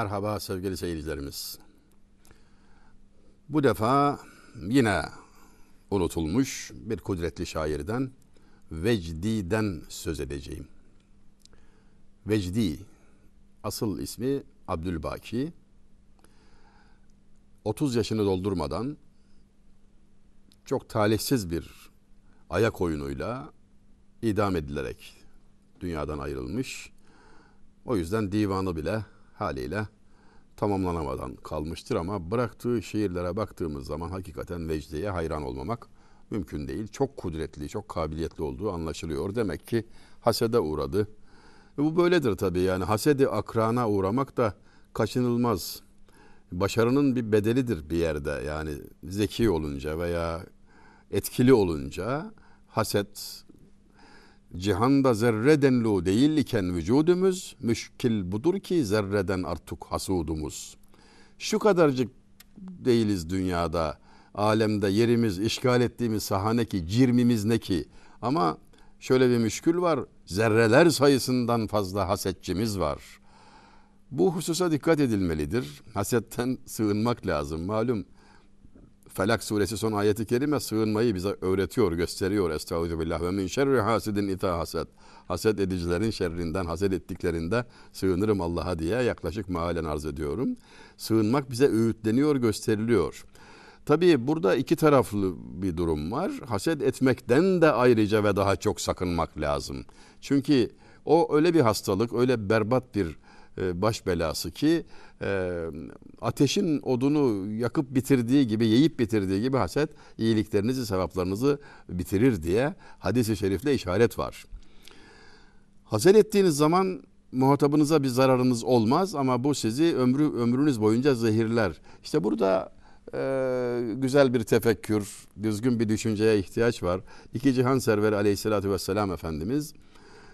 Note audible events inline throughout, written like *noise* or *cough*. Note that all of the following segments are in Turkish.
Merhaba sevgili seyircilerimiz. Bu defa yine unutulmuş bir kudretli şairden Vecdi'den söz edeceğim. Vecdi asıl ismi Abdülbaki. 30 yaşını doldurmadan çok talihsiz bir ayak oyunuyla idam edilerek dünyadan ayrılmış. O yüzden divanı bile haliyle tamamlanamadan kalmıştır ama bıraktığı şiirlere baktığımız zaman hakikaten Vecdi'ye hayran olmamak mümkün değil. Çok kudretli, çok kabiliyetli olduğu anlaşılıyor. Demek ki hasede uğradı. E bu böyledir tabii yani hasedi akrana uğramak da kaçınılmaz. Başarının bir bedelidir bir yerde yani zeki olunca veya etkili olunca haset cihanda zerre denlu değil iken vücudumuz müşkil budur ki zerreden artık hasudumuz. Şu kadarcık değiliz dünyada alemde yerimiz işgal ettiğimiz sahane ki cirmimiz ne ki ama şöyle bir müşkül var zerreler sayısından fazla hasetçimiz var. Bu hususa dikkat edilmelidir. Hasetten sığınmak lazım. Malum Felak suresi son ayeti kerime sığınmayı bize öğretiyor, gösteriyor. Estağfirullah ve min şerri hasidin ita haset. Haset edicilerin şerrinden, haset ettiklerinde sığınırım Allah'a diye yaklaşık mealen arz ediyorum. Sığınmak bize öğütleniyor, gösteriliyor. Tabii burada iki taraflı bir durum var. Haset etmekten de ayrıca ve daha çok sakınmak lazım. Çünkü o öyle bir hastalık, öyle berbat bir baş belası ki e, ateşin odunu yakıp bitirdiği gibi, yiyip bitirdiği gibi haset iyiliklerinizi, sevaplarınızı bitirir diye hadis-i şerifle işaret var. Haset ettiğiniz zaman muhatabınıza bir zararınız olmaz ama bu sizi ömrü ömrünüz boyunca zehirler. İşte burada e, güzel bir tefekkür, düzgün bir düşünceye ihtiyaç var. İki cihan serveri aleyhissalatü vesselam Efendimiz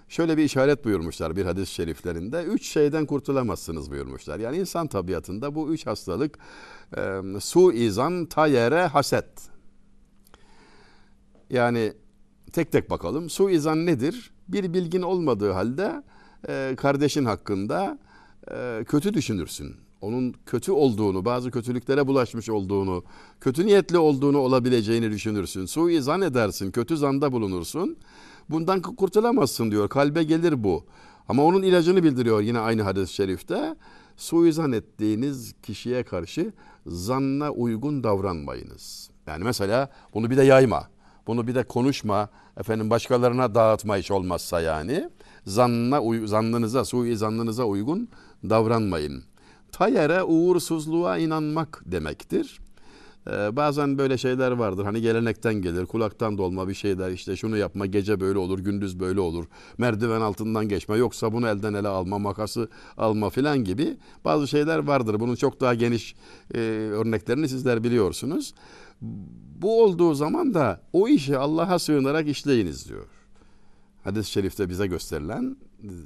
şöyle bir işaret buyurmuşlar bir hadis-i şeriflerinde. Üç şeyden kurtulamazsınız buyurmuşlar. Yani insan tabiatında bu üç hastalık e, su izan, tayere, haset. Yani tek tek bakalım. Su izan nedir? Bir bilgin olmadığı halde e, kardeşin hakkında e, kötü düşünürsün. Onun kötü olduğunu, bazı kötülüklere bulaşmış olduğunu, kötü niyetli olduğunu olabileceğini düşünürsün. Su izan edersin, kötü zanda bulunursun. Bundan kurtulamazsın diyor. Kalbe gelir bu. Ama onun ilacını bildiriyor yine aynı hadis-i şerifte. Suizan ettiğiniz kişiye karşı zanna uygun davranmayınız. Yani mesela bunu bir de yayma. Bunu bir de konuşma. Efendim başkalarına dağıtma iş olmazsa yani. Zanna, zannınıza, suizanınıza uygun davranmayın. Tayere uğursuzluğa inanmak demektir. Ee, bazen böyle şeyler vardır. Hani gelenekten gelir, kulaktan dolma bir şeyler. İşte şunu yapma, gece böyle olur, gündüz böyle olur. Merdiven altından geçme, yoksa bunu elden ele alma, makası alma filan gibi bazı şeyler vardır. Bunun çok daha geniş e, örneklerini sizler biliyorsunuz. Bu olduğu zaman da o işi Allah'a sığınarak işleyiniz diyor. Hadis-i şerifte bize gösterilen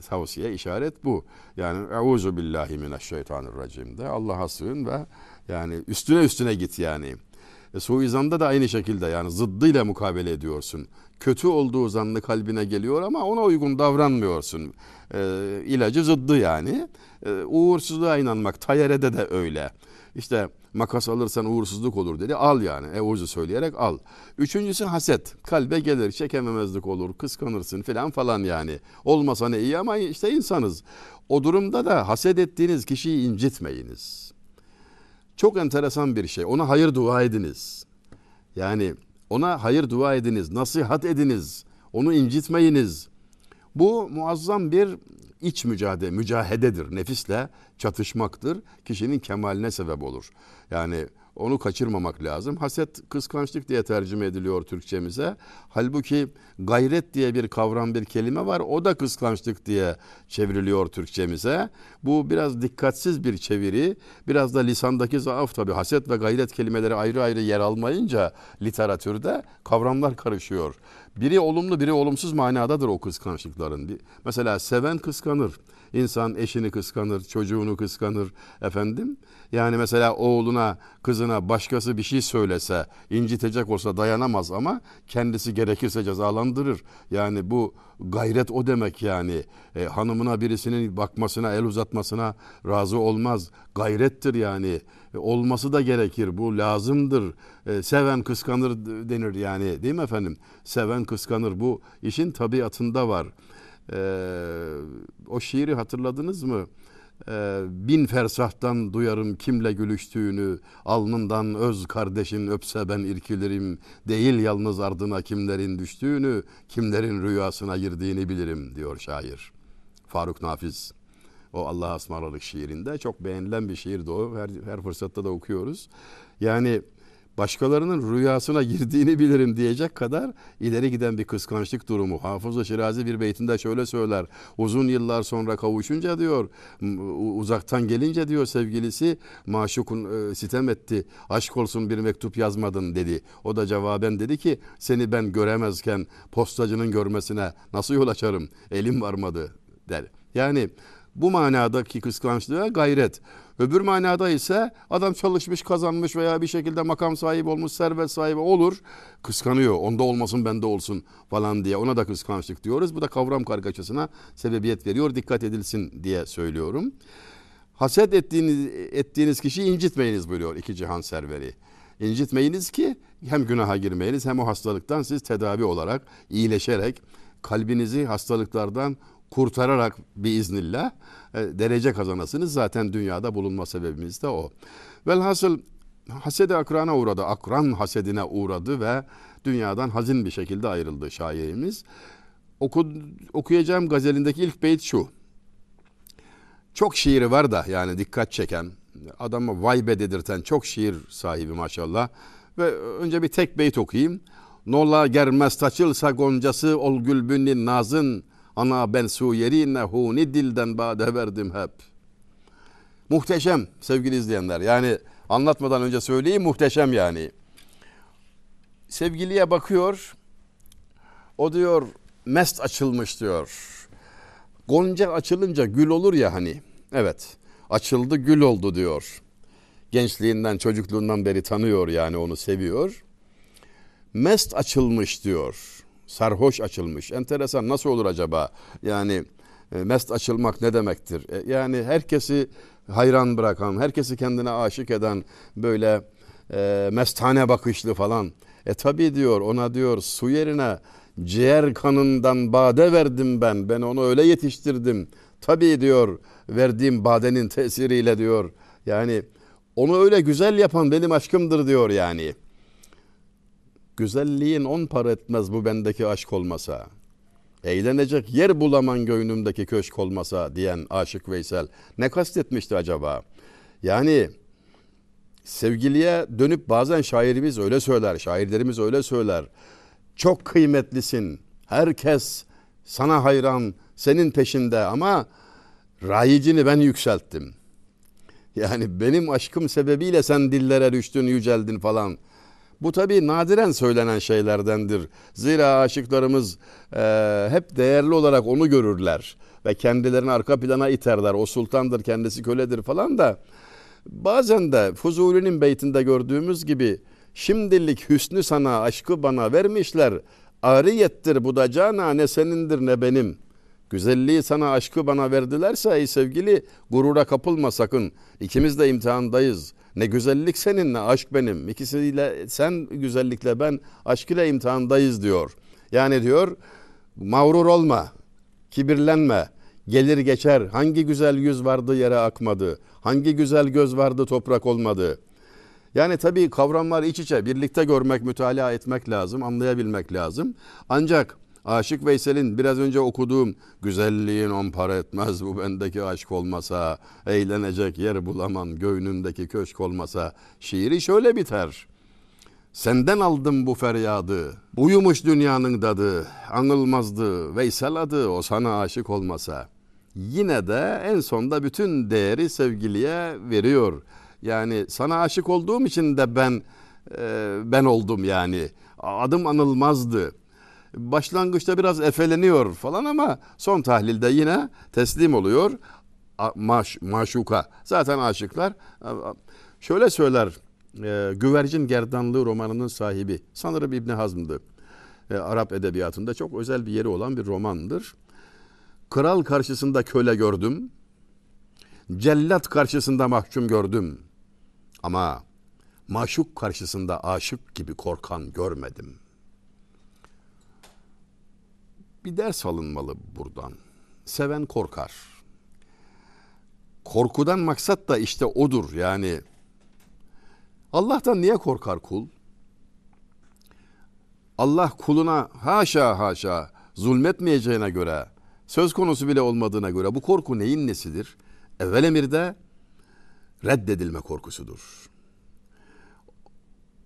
tavsiye, işaret bu. Yani euzu billahi mineşşeytanirracim de Allah'a sığın ve yani üstüne üstüne git yani. E, suizanda da aynı şekilde yani zıddıyla mukabele ediyorsun. Kötü olduğu zannı kalbine geliyor ama ona uygun davranmıyorsun. E, ilacı zıddı yani. E, uğursuzluğa inanmak tayerede de öyle. İşte makas alırsan uğursuzluk olur dedi. Al yani. Evuzu söyleyerek al. Üçüncüsü haset. Kalbe gelir, çekememezlik olur, kıskanırsın filan falan yani. Olmasa ne iyi ama işte insanız. O durumda da haset ettiğiniz kişiyi incitmeyiniz. Çok enteresan bir şey. Ona hayır dua ediniz. Yani ona hayır dua ediniz, nasihat ediniz. Onu incitmeyiniz. Bu muazzam bir iç mücadele, mücahededir. Nefisle çatışmaktır. Kişinin kemaline sebep olur. Yani onu kaçırmamak lazım. Haset kıskançlık diye tercüme ediliyor Türkçemize. Halbuki gayret diye bir kavram bir kelime var. O da kıskançlık diye çevriliyor Türkçemize. Bu biraz dikkatsiz bir çeviri. Biraz da lisandaki zaaf tabii. Haset ve gayret kelimeleri ayrı ayrı yer almayınca literatürde kavramlar karışıyor. Biri olumlu biri olumsuz manadadır o kıskançlıkların. Mesela seven kıskanır. İnsan eşini kıskanır, çocuğunu kıskanır efendim. Yani mesela oğluna, kızına başkası bir şey söylese, incitecek olsa dayanamaz ama kendisi gerekirse cezalandırır. Yani bu gayret o demek yani. E, hanımına birisinin bakmasına, el uzatmasına razı olmaz. Gayrettir yani. E, olması da gerekir. Bu lazımdır. E, seven kıskanır denir yani. Değil mi efendim? Seven kıskanır. Bu işin tabiatında var. E, o şiiri hatırladınız mı? Ee, bin fersahtan duyarım kimle gülüştüğünü, alnından öz kardeşin öpse ben irkilirim, değil yalnız ardına kimlerin düştüğünü, kimlerin rüyasına girdiğini bilirim diyor şair. Faruk Nafiz. O Allah'a ısmarladık şiirinde çok beğenilen bir şiirdi o. Her, her fırsatta da okuyoruz. Yani başkalarının rüyasına girdiğini bilirim diyecek kadar ileri giden bir kıskançlık durumu. Hafız-ı Şirazi bir beytinde şöyle söyler. Uzun yıllar sonra kavuşunca diyor, uzaktan gelince diyor sevgilisi maşukun e, sitem etti. Aşk olsun bir mektup yazmadın dedi. O da cevaben dedi ki seni ben göremezken postacının görmesine nasıl yol açarım? Elim varmadı der. Yani bu manadaki kıskançlığa gayret. Öbür manada ise adam çalışmış, kazanmış veya bir şekilde makam sahibi olmuş, servet sahibi olur. Kıskanıyor. Onda olmasın bende olsun falan diye. Ona da kıskançlık diyoruz. Bu da kavram kargaşasına sebebiyet veriyor. Dikkat edilsin diye söylüyorum. Haset ettiğiniz, ettiğiniz kişiyi incitmeyiniz buyuruyor iki cihan serveri. İncitmeyiniz ki hem günaha girmeyiniz hem o hastalıktan siz tedavi olarak, iyileşerek kalbinizi hastalıklardan kurtararak biiznillah e, derece kazanasınız. Zaten dünyada bulunma sebebimiz de o. Velhasıl hasede akrana uğradı. Akran hasedine uğradı ve dünyadan hazin bir şekilde ayrıldı şairimiz. Oku, okuyacağım gazelindeki ilk beyt şu. Çok şiiri var da yani dikkat çeken, adamı vay be dedirten çok şiir sahibi maşallah. Ve önce bir tek beyt okuyayım. Nola germez taçılsa goncası ol gülbünnin nazın Ana ben su yerine huni dilden bade verdim hep. Muhteşem sevgili izleyenler. Yani anlatmadan önce söyleyeyim muhteşem yani. Sevgiliye bakıyor. O diyor mest açılmış diyor. Gonca açılınca gül olur ya hani. Evet. Açıldı gül oldu diyor. Gençliğinden çocukluğundan beri tanıyor yani onu seviyor. Mest açılmış diyor sarhoş açılmış. Enteresan nasıl olur acaba? Yani e, mest açılmak ne demektir? E, yani herkesi hayran bırakan, herkesi kendine aşık eden böyle e, mestane bakışlı falan. E tabi diyor ona diyor su yerine ciğer kanından bade verdim ben. Ben onu öyle yetiştirdim. Tabi diyor verdiğim badenin tesiriyle diyor. Yani onu öyle güzel yapan benim aşkımdır diyor yani. Güzelliğin on para etmez bu bendeki aşk olmasa. Eğlenecek yer bulaman göğnümdeki köşk olmasa diyen Aşık Veysel ne kastetmişti acaba? Yani sevgiliye dönüp bazen şairimiz öyle söyler, şairlerimiz öyle söyler. Çok kıymetlisin. Herkes sana hayran, senin peşinde ama rayicini ben yükselttim. Yani benim aşkım sebebiyle sen dillere düştün, yüceldin falan. Bu tabi nadiren söylenen şeylerdendir. Zira aşıklarımız e, hep değerli olarak onu görürler ve kendilerini arka plana iterler. O sultandır, kendisi köledir falan da bazen de Fuzuli'nin beytinde gördüğümüz gibi şimdilik hüsnü sana, aşkı bana vermişler. Ariyettir bu da cana ne senindir ne benim.'' Güzelliği sana aşkı bana verdilerse ey sevgili gurura kapılma sakın. İkimiz de imtihandayız. Ne güzellik senin ne aşk benim. İkisiyle sen güzellikle ben aşk ile imtihandayız diyor. Yani diyor mağrur olma, kibirlenme, gelir geçer. Hangi güzel yüz vardı yere akmadı. Hangi güzel göz vardı toprak olmadı. Yani tabii kavramlar iç içe birlikte görmek, mütalaa etmek lazım, anlayabilmek lazım. Ancak Aşık Veysel'in biraz önce okuduğum güzelliğin on para etmez bu bendeki aşk olmasa, eğlenecek yer bulamam göğnündeki köşk olmasa şiiri şöyle biter. Senden aldım bu feryadı, buyumuş dünyanın dadı, anılmazdı Veysel adı o sana aşık olmasa. Yine de en sonda bütün değeri sevgiliye veriyor. Yani sana aşık olduğum için de ben e, ben oldum yani. Adım anılmazdı. Başlangıçta biraz efeleniyor falan ama son tahlilde yine teslim oluyor. Maş, maşuka. Zaten aşıklar. Şöyle söyler e, Güvercin Gerdanlığı romanının sahibi. Sanırım İbni Hazm'dı. E, Arap edebiyatında çok özel bir yeri olan bir romandır. Kral karşısında köle gördüm. Cellat karşısında mahkum gördüm. Ama maşuk karşısında aşık gibi korkan görmedim. Bir ders alınmalı buradan. Seven korkar. Korkudan maksat da işte odur yani. Allah'tan niye korkar kul? Allah kuluna haşa haşa zulmetmeyeceğine göre, söz konusu bile olmadığına göre bu korku neyin nesidir? Evvel emirde reddedilme korkusudur.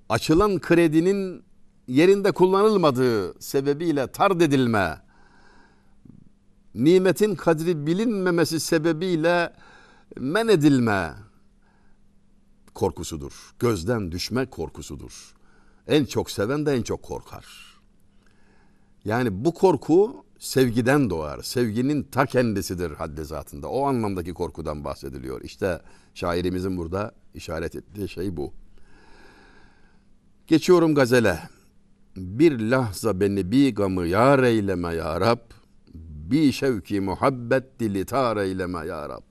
Açılan kredinin yerinde kullanılmadığı sebebiyle tard edilme, nimetin kadri bilinmemesi sebebiyle men edilme korkusudur. Gözden düşme korkusudur. En çok seven de en çok korkar. Yani bu korku sevgiden doğar. Sevginin ta kendisidir haddi zatında. O anlamdaki korkudan bahsediliyor. İşte şairimizin burada işaret ettiği şey bu. Geçiyorum gazele. Bir lahza beni bir gamı yar eyleme ya Rab. Bir şevki muhabbet dili tar eyleme ya Rab.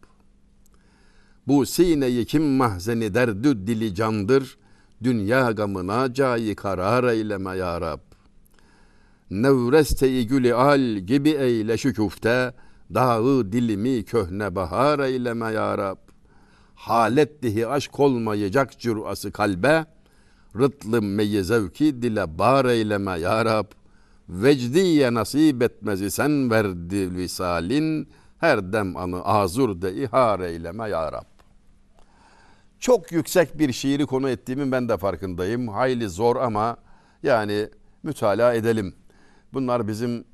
Bu sineyi kim mahzeni derdü dili candır. Dünya gamına cayi karar eyleme ya Rab. Nevreste-i gülü al gibi eyle şükufte. Dağı dilimi köhne bahar eyleme ya Rab. Halet dihi aşk olmayacak cürası kalbe. Rıtlı meyi zevki dile bar eyleme ya Rab. Vecdiye nasip etmezi sen verdi visalin. Her dem anı azur de ihar eyleme ya Rab. Çok yüksek bir şiiri konu ettiğimin ben de farkındayım. Hayli zor ama yani mütalaa edelim. Bunlar bizim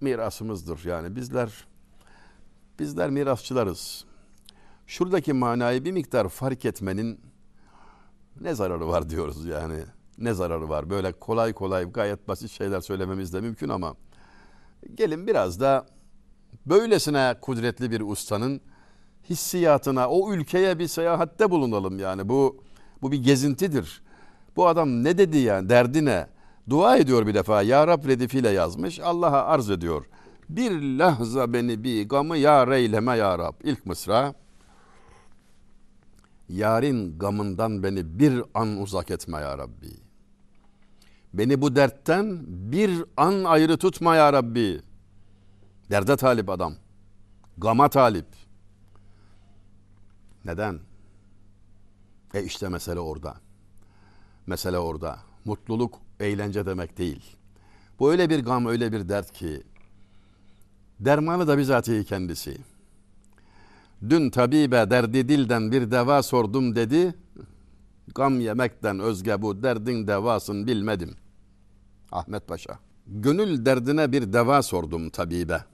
mirasımızdır. Yani bizler bizler mirasçılarız. Şuradaki manayı bir miktar fark etmenin ne zararı var diyoruz yani. Ne zararı var? Böyle kolay kolay gayet basit şeyler söylememiz de mümkün ama gelin biraz da böylesine kudretli bir ustanın hissiyatına, o ülkeye bir seyahatte bulunalım yani. Bu bu bir gezintidir. Bu adam ne dedi yani, derdi ne? Dua ediyor bir defa. Ya Rab redifiyle yazmış. Allah'a arz ediyor. Bir lahza beni bir gamı ya reyleme ya Rab. İlk mısra. Yarın gamından beni bir an uzak etme ya Rabbi. Beni bu dertten bir an ayrı tutma ya Rabbi. Derde talip adam. Gama talip. Neden? E işte mesele orada. Mesele orada. Mutluluk eğlence demek değil. Bu öyle bir gam, öyle bir dert ki dermanı da bizatihi kendisi. Dün tabibe derdi dilden bir deva sordum dedi. Gam yemekten özge bu derdin devasın bilmedim. Ahmet Paşa. Gönül derdine bir deva sordum tabibe.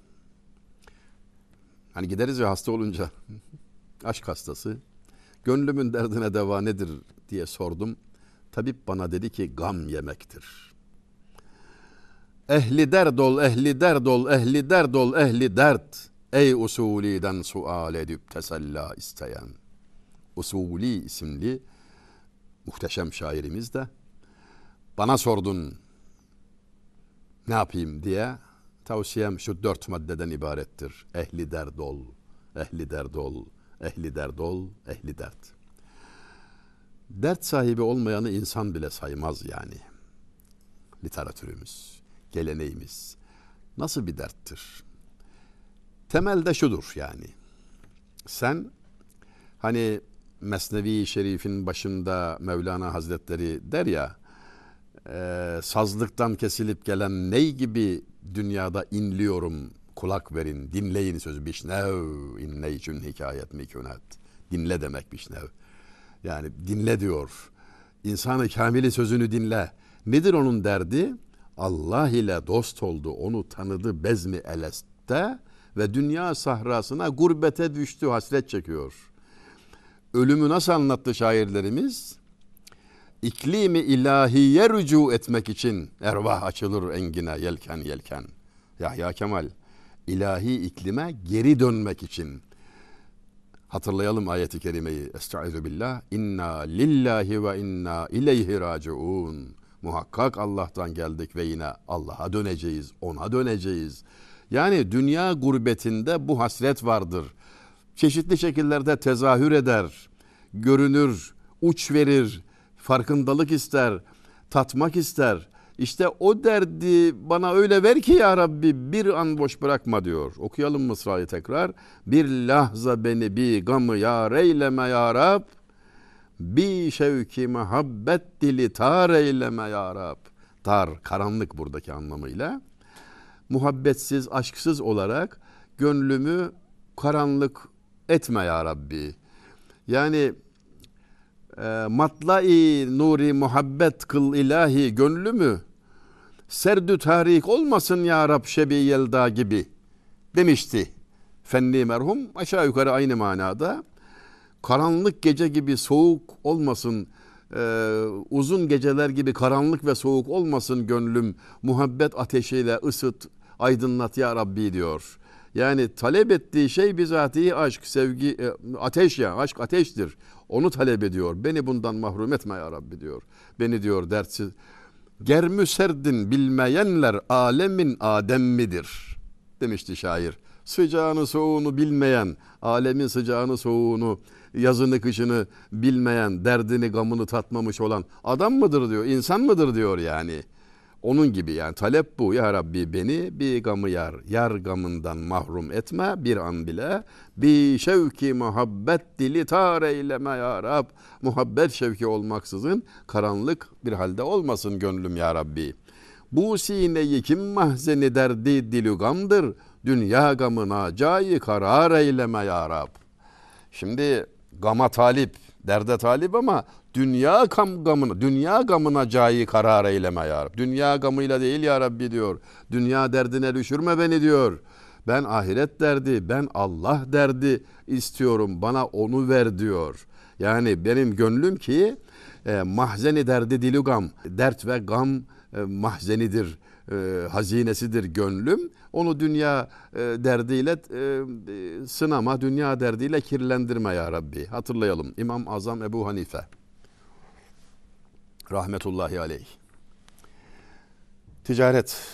Hani gideriz ya hasta olunca. Aşk hastası. Gönlümün derdine deva nedir diye sordum. Tabip bana dedi ki gam yemektir. Ehli derd ol, ehli derd ol, ehli derd ol, ehli dert. Ey usuliden sual edip tesella isteyen. Usuli isimli muhteşem şairimiz de bana sordun ne yapayım diye tavsiyem şu dört maddeden ibarettir. Ehli derd ol, ehli derd ol, ehli derd ol, ehli dert. Dert sahibi olmayanı insan bile saymaz yani. Literatürümüz, geleneğimiz nasıl bir derttir? Temelde şudur yani. Sen hani Mesnevi Şerif'in başında Mevlana Hazretleri der ya e, sazlıktan kesilip gelen ney gibi dünyada inliyorum kulak verin dinleyin sözü bişnev inne için hikayet mikünet dinle demek bişnev yani dinle diyor. İnsanı kamili sözünü dinle. Nedir onun derdi? Allah ile dost oldu, onu tanıdı bezmi eleste ve dünya sahrasına gurbete düştü, hasret çekiyor. Ölümü nasıl anlattı şairlerimiz? İklimi ilahiye rücu etmek için ervah açılır engine yelken yelken. Yahya Kemal ilahi iklime geri dönmek için hatırlayalım ayeti kerimeyi. Estaizu billah. İnna lillahi ve inna ileyhi raciun. Muhakkak Allah'tan geldik ve yine Allah'a döneceğiz, ona döneceğiz. Yani dünya gurbetinde bu hasret vardır. Çeşitli şekillerde tezahür eder, görünür, uç verir, farkındalık ister, tatmak ister. İşte o derdi bana öyle ver ki ya Rabbi bir an boş bırakma diyor. Okuyalım Mısra'yı tekrar. Bir lahza beni bir gamı ya reyleme ya Rab. Bir şevki muhabbet dili tar eyleme ya Rab. Tar, karanlık buradaki anlamıyla. Muhabbetsiz, aşksız olarak gönlümü karanlık etme ya Rabbi. Yani e, matlai nuri muhabbet kıl ilahi gönlümü serdü tarik olmasın ya Rab şebi yelda gibi demişti. Fenni merhum aşağı yukarı aynı manada. Karanlık gece gibi soğuk olmasın, e, uzun geceler gibi karanlık ve soğuk olmasın gönlüm. Muhabbet ateşiyle ısıt, aydınlat ya Rabbi diyor. Yani talep ettiği şey bizatihi aşk, sevgi, e, ateş ya, aşk ateştir. Onu talep ediyor. Beni bundan mahrum etme ya Rabbi diyor. Beni diyor dertsiz. Germü serdin bilmeyenler alemin adem midir? Demişti şair. Sıcağını soğuğunu bilmeyen, alemin sıcağını soğuğunu, yazını kışını bilmeyen, derdini gamını tatmamış olan adam mıdır diyor, insan mıdır diyor yani. Onun gibi yani talep bu. Ya Rabbi beni bir gamı yar, yar gamından mahrum etme bir an bile. Bir şevki muhabbet dili tar eyleme ya Rab. Muhabbet şevki olmaksızın karanlık bir halde olmasın gönlüm ya Rabbi. Bu sineyi kim mahzeni derdi dilü gamdır. Dünya gamına cayi karar eyleme ya Rab. Şimdi gama talip, derde talip ama dünya kam gamına, dünya gamına cayi karar eyleme ya Rabbi. Dünya gamıyla değil ya Rabbi diyor. Dünya derdine düşürme beni diyor. Ben ahiret derdi, ben Allah derdi istiyorum. Bana onu ver diyor. Yani benim gönlüm ki e, mahzeni derdi dilugam. Dert ve gam e, mahzenidir, e, hazinesidir gönlüm. Onu dünya e, derdiyle e, sınama, dünya derdiyle kirlendirme ya Rabbi. Hatırlayalım İmam Azam Ebu Hanife rahmetullahi aleyh. Ticaret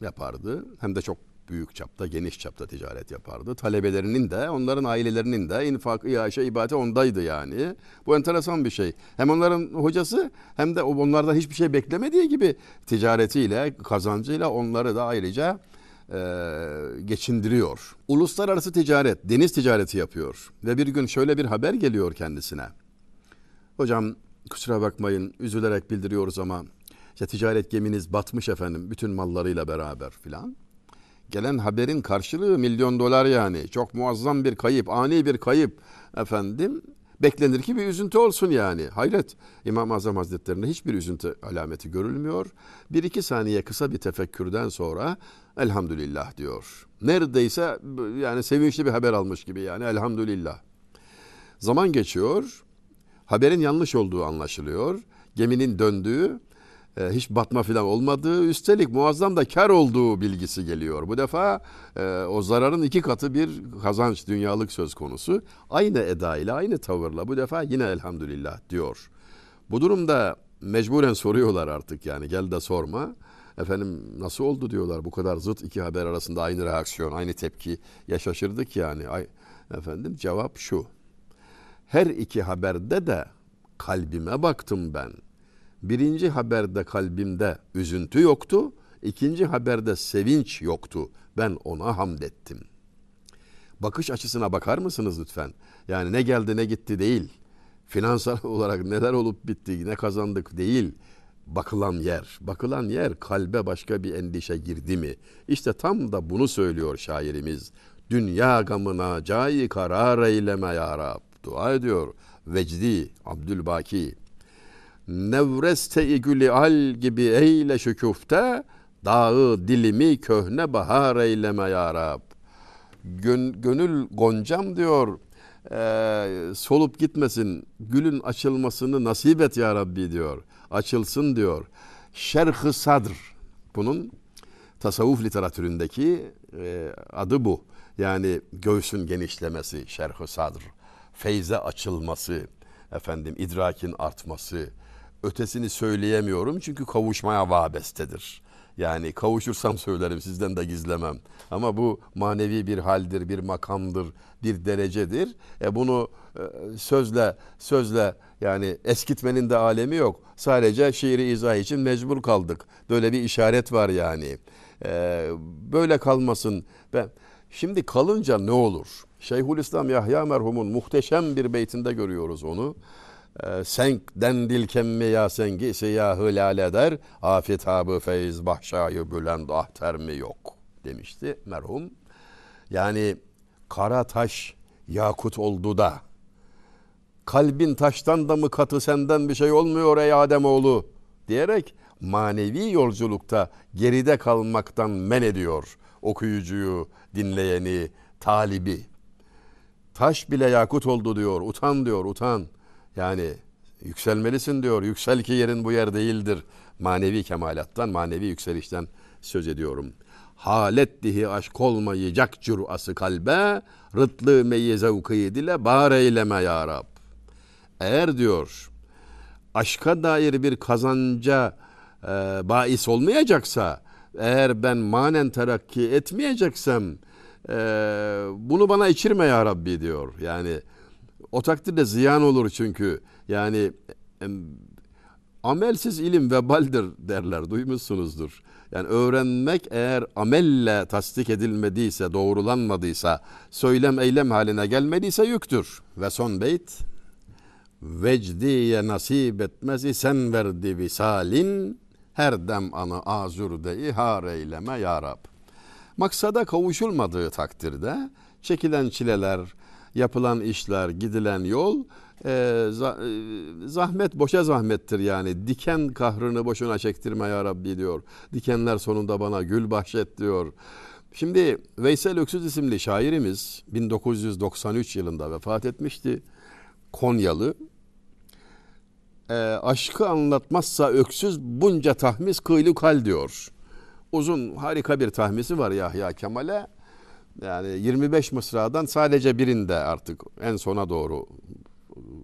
yapardı. Hem de çok büyük çapta, geniş çapta ticaret yapardı. Talebelerinin de, onların ailelerinin de infak, iaşe, ibadete ondaydı yani. Bu enteresan bir şey. Hem onların hocası hem de onlardan hiçbir şey beklemediği gibi ticaretiyle, kazancıyla onları da ayrıca e, geçindiriyor. Uluslararası ticaret, deniz ticareti yapıyor. Ve bir gün şöyle bir haber geliyor kendisine. Hocam kusura bakmayın üzülerek bildiriyoruz ama işte ticaret geminiz batmış efendim bütün mallarıyla beraber filan. Gelen haberin karşılığı milyon dolar yani. Çok muazzam bir kayıp, ani bir kayıp efendim. Beklenir ki bir üzüntü olsun yani. Hayret. İmam-ı Azam Hazretlerinde hiçbir üzüntü alameti görülmüyor. Bir iki saniye kısa bir tefekkürden sonra elhamdülillah diyor. Neredeyse yani sevinçli bir haber almış gibi yani elhamdülillah. Zaman geçiyor. Haberin yanlış olduğu anlaşılıyor. Geminin döndüğü, e, hiç batma filan olmadığı, üstelik muazzam da kar olduğu bilgisi geliyor. Bu defa e, o zararın iki katı bir kazanç, dünyalık söz konusu. Aynı eda ile, aynı tavırla bu defa yine elhamdülillah diyor. Bu durumda mecburen soruyorlar artık yani gel de sorma. Efendim nasıl oldu diyorlar bu kadar zıt iki haber arasında aynı reaksiyon, aynı tepki. Ya şaşırdık yani. Ay, efendim cevap şu. Her iki haberde de kalbime baktım ben. Birinci haberde kalbimde üzüntü yoktu. ikinci haberde sevinç yoktu. Ben ona hamd ettim. Bakış açısına bakar mısınız lütfen? Yani ne geldi ne gitti değil. Finansal *laughs* olarak neler olup bitti, ne kazandık değil. Bakılan yer, bakılan yer kalbe başka bir endişe girdi mi? İşte tam da bunu söylüyor şairimiz. Dünya gamına cayi karar eyleme ya Rab dua ediyor. Vecdi Abdülbaki Nevreste gülü al gibi eyle şükufte dağı dilimi köhne bahar eyleme ya Rab. Gön, gönül goncam diyor e, solup gitmesin. Gülün açılmasını nasip et ya Rabbi diyor. Açılsın diyor. Şerh-ı sadr. Bunun tasavvuf literatüründeki e, adı bu. Yani göğsün genişlemesi, şerh-ı sadr. Feyze açılması, efendim idrakin artması. Ötesini söyleyemiyorum çünkü kavuşmaya vabestedir. Yani kavuşursam söylerim sizden de gizlemem. Ama bu manevi bir haldir, bir makamdır, bir derecedir. E bunu e, sözle sözle yani eskitmenin de alemi yok. Sadece şiiri izah için mecbur kaldık. Böyle bir işaret var yani. E, böyle kalmasın. Ben şimdi kalınca ne olur? Şeyhülislam Yahya merhumun muhteşem bir beytinde görüyoruz onu. Ee, senk dendil kemmi ya sengi siyahı eder afitabı feyz bahşayı bülend ahter mi yok demişti merhum. Yani kara taş yakut oldu da kalbin taştan da mı katı senden bir şey olmuyor ey Ademoğlu diyerek manevi yolculukta geride kalmaktan men ediyor okuyucuyu, dinleyeni, talibi. Taş bile yakut oldu diyor, utan diyor, utan. Yani yükselmelisin diyor. Yüksel ki yerin bu yer değildir. Manevi kemalattan, manevi yükselişten söz ediyorum. Halet dihi aşk olmayacak cürası kalbe, rıtlı meyi zevkı dile bar eyleme ya Rab. Eğer diyor aşka dair bir kazanca e, bahis olmayacaksa, eğer ben manen terakki etmeyeceksem, e, bunu bana içirme ya Rabbi diyor. Yani o takdirde ziyan olur çünkü. Yani amelsiz ilim vebaldir derler duymuşsunuzdur. Yani öğrenmek eğer amelle tasdik edilmediyse, doğrulanmadıysa, söylem eylem haline gelmediyse yüktür. Ve son beyt vecdiye nasip etmez sen verdi visalin her dem anı azurde ihar eyleme ya Rab. Maksada kavuşulmadığı takdirde çekilen çileler, yapılan işler, gidilen yol e, e, zahmet boşa zahmettir yani. Diken kahrını boşuna çektirme ya Rabbi diyor. Dikenler sonunda bana gül bahşet diyor. Şimdi Veysel Öksüz isimli şairimiz 1993 yılında vefat etmişti. Konyalı. E, aşkı anlatmazsa öksüz bunca tahmis kıylı kal diyor. Uzun harika bir tahmisi var Yahya Kemal'e. Yani 25 mısradan sadece birinde artık en sona doğru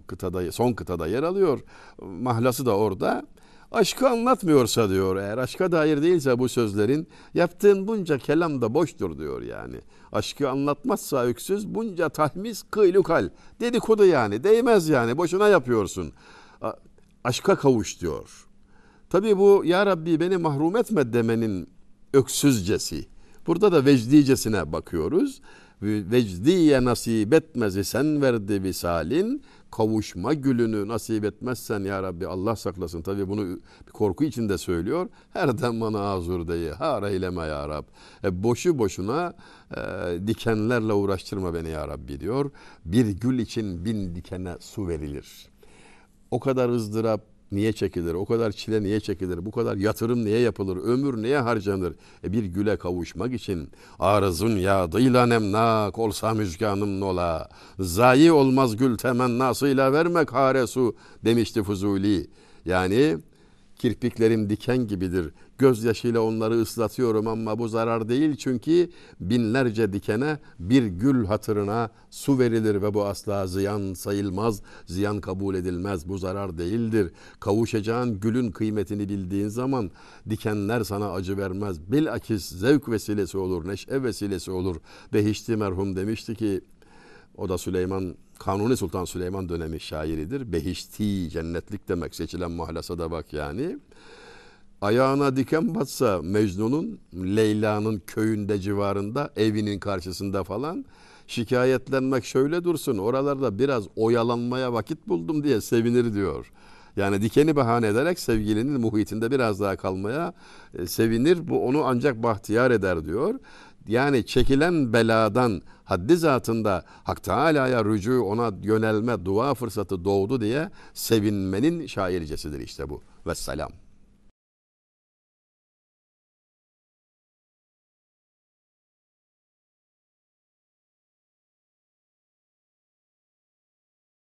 kıtada son kıtada yer alıyor. Mahlası da orada. Aşkı anlatmıyorsa diyor eğer aşka dair değilse bu sözlerin yaptığın bunca kelam da boştur diyor yani. Aşkı anlatmazsa öksüz bunca tahmis kıylukal dedikodu yani değmez yani boşuna yapıyorsun. Aşka kavuş diyor. Tabi bu ya Rabbi beni mahrum etme demenin öksüzcesi. Burada da vecdicesine bakıyoruz. Vecdiye nasip etmezi sen verdi visalin kavuşma gülünü nasip etmezsen ya Rabbi Allah saklasın. Tabi bunu korku içinde söylüyor. Her bana azur deyi. Har eyleme ya Rab. E, boşu boşuna e, dikenlerle uğraştırma beni ya Rabbi diyor. Bir gül için bin dikene su verilir. O kadar ızdırap, niye çekilir? O kadar çile niye çekilir? Bu kadar yatırım niye yapılır? Ömür niye harcanır? E bir güle kavuşmak için arızun yağdıyla nemnak olsa müjganım nola. Zayi olmaz gül temennasıyla vermek haresu demişti Fuzuli. Yani kirpiklerim diken gibidir. Gözyaşıyla onları ıslatıyorum ama bu zarar değil çünkü binlerce dikene bir gül hatırına su verilir ve bu asla ziyan sayılmaz, ziyan kabul edilmez. Bu zarar değildir. Kavuşacağın gülün kıymetini bildiğin zaman dikenler sana acı vermez. Bilakis zevk vesilesi olur, neşe vesilesi olur. Behişti merhum demişti ki o da Süleyman Kanuni Sultan Süleyman dönemi şairidir. Behişti cennetlik demek seçilen mahlasa da bak yani. Ayağına diken batsa Mecnun'un Leyla'nın köyünde civarında evinin karşısında falan şikayetlenmek şöyle dursun oralarda biraz oyalanmaya vakit buldum diye sevinir diyor. Yani dikeni bahane ederek sevgilinin muhitinde biraz daha kalmaya e, sevinir. Bu onu ancak bahtiyar eder diyor. Yani çekilen beladan haddi zatında Hak Teala'ya rücu ona yönelme dua fırsatı doğdu diye sevinmenin şaircesidir işte bu. Vesselam.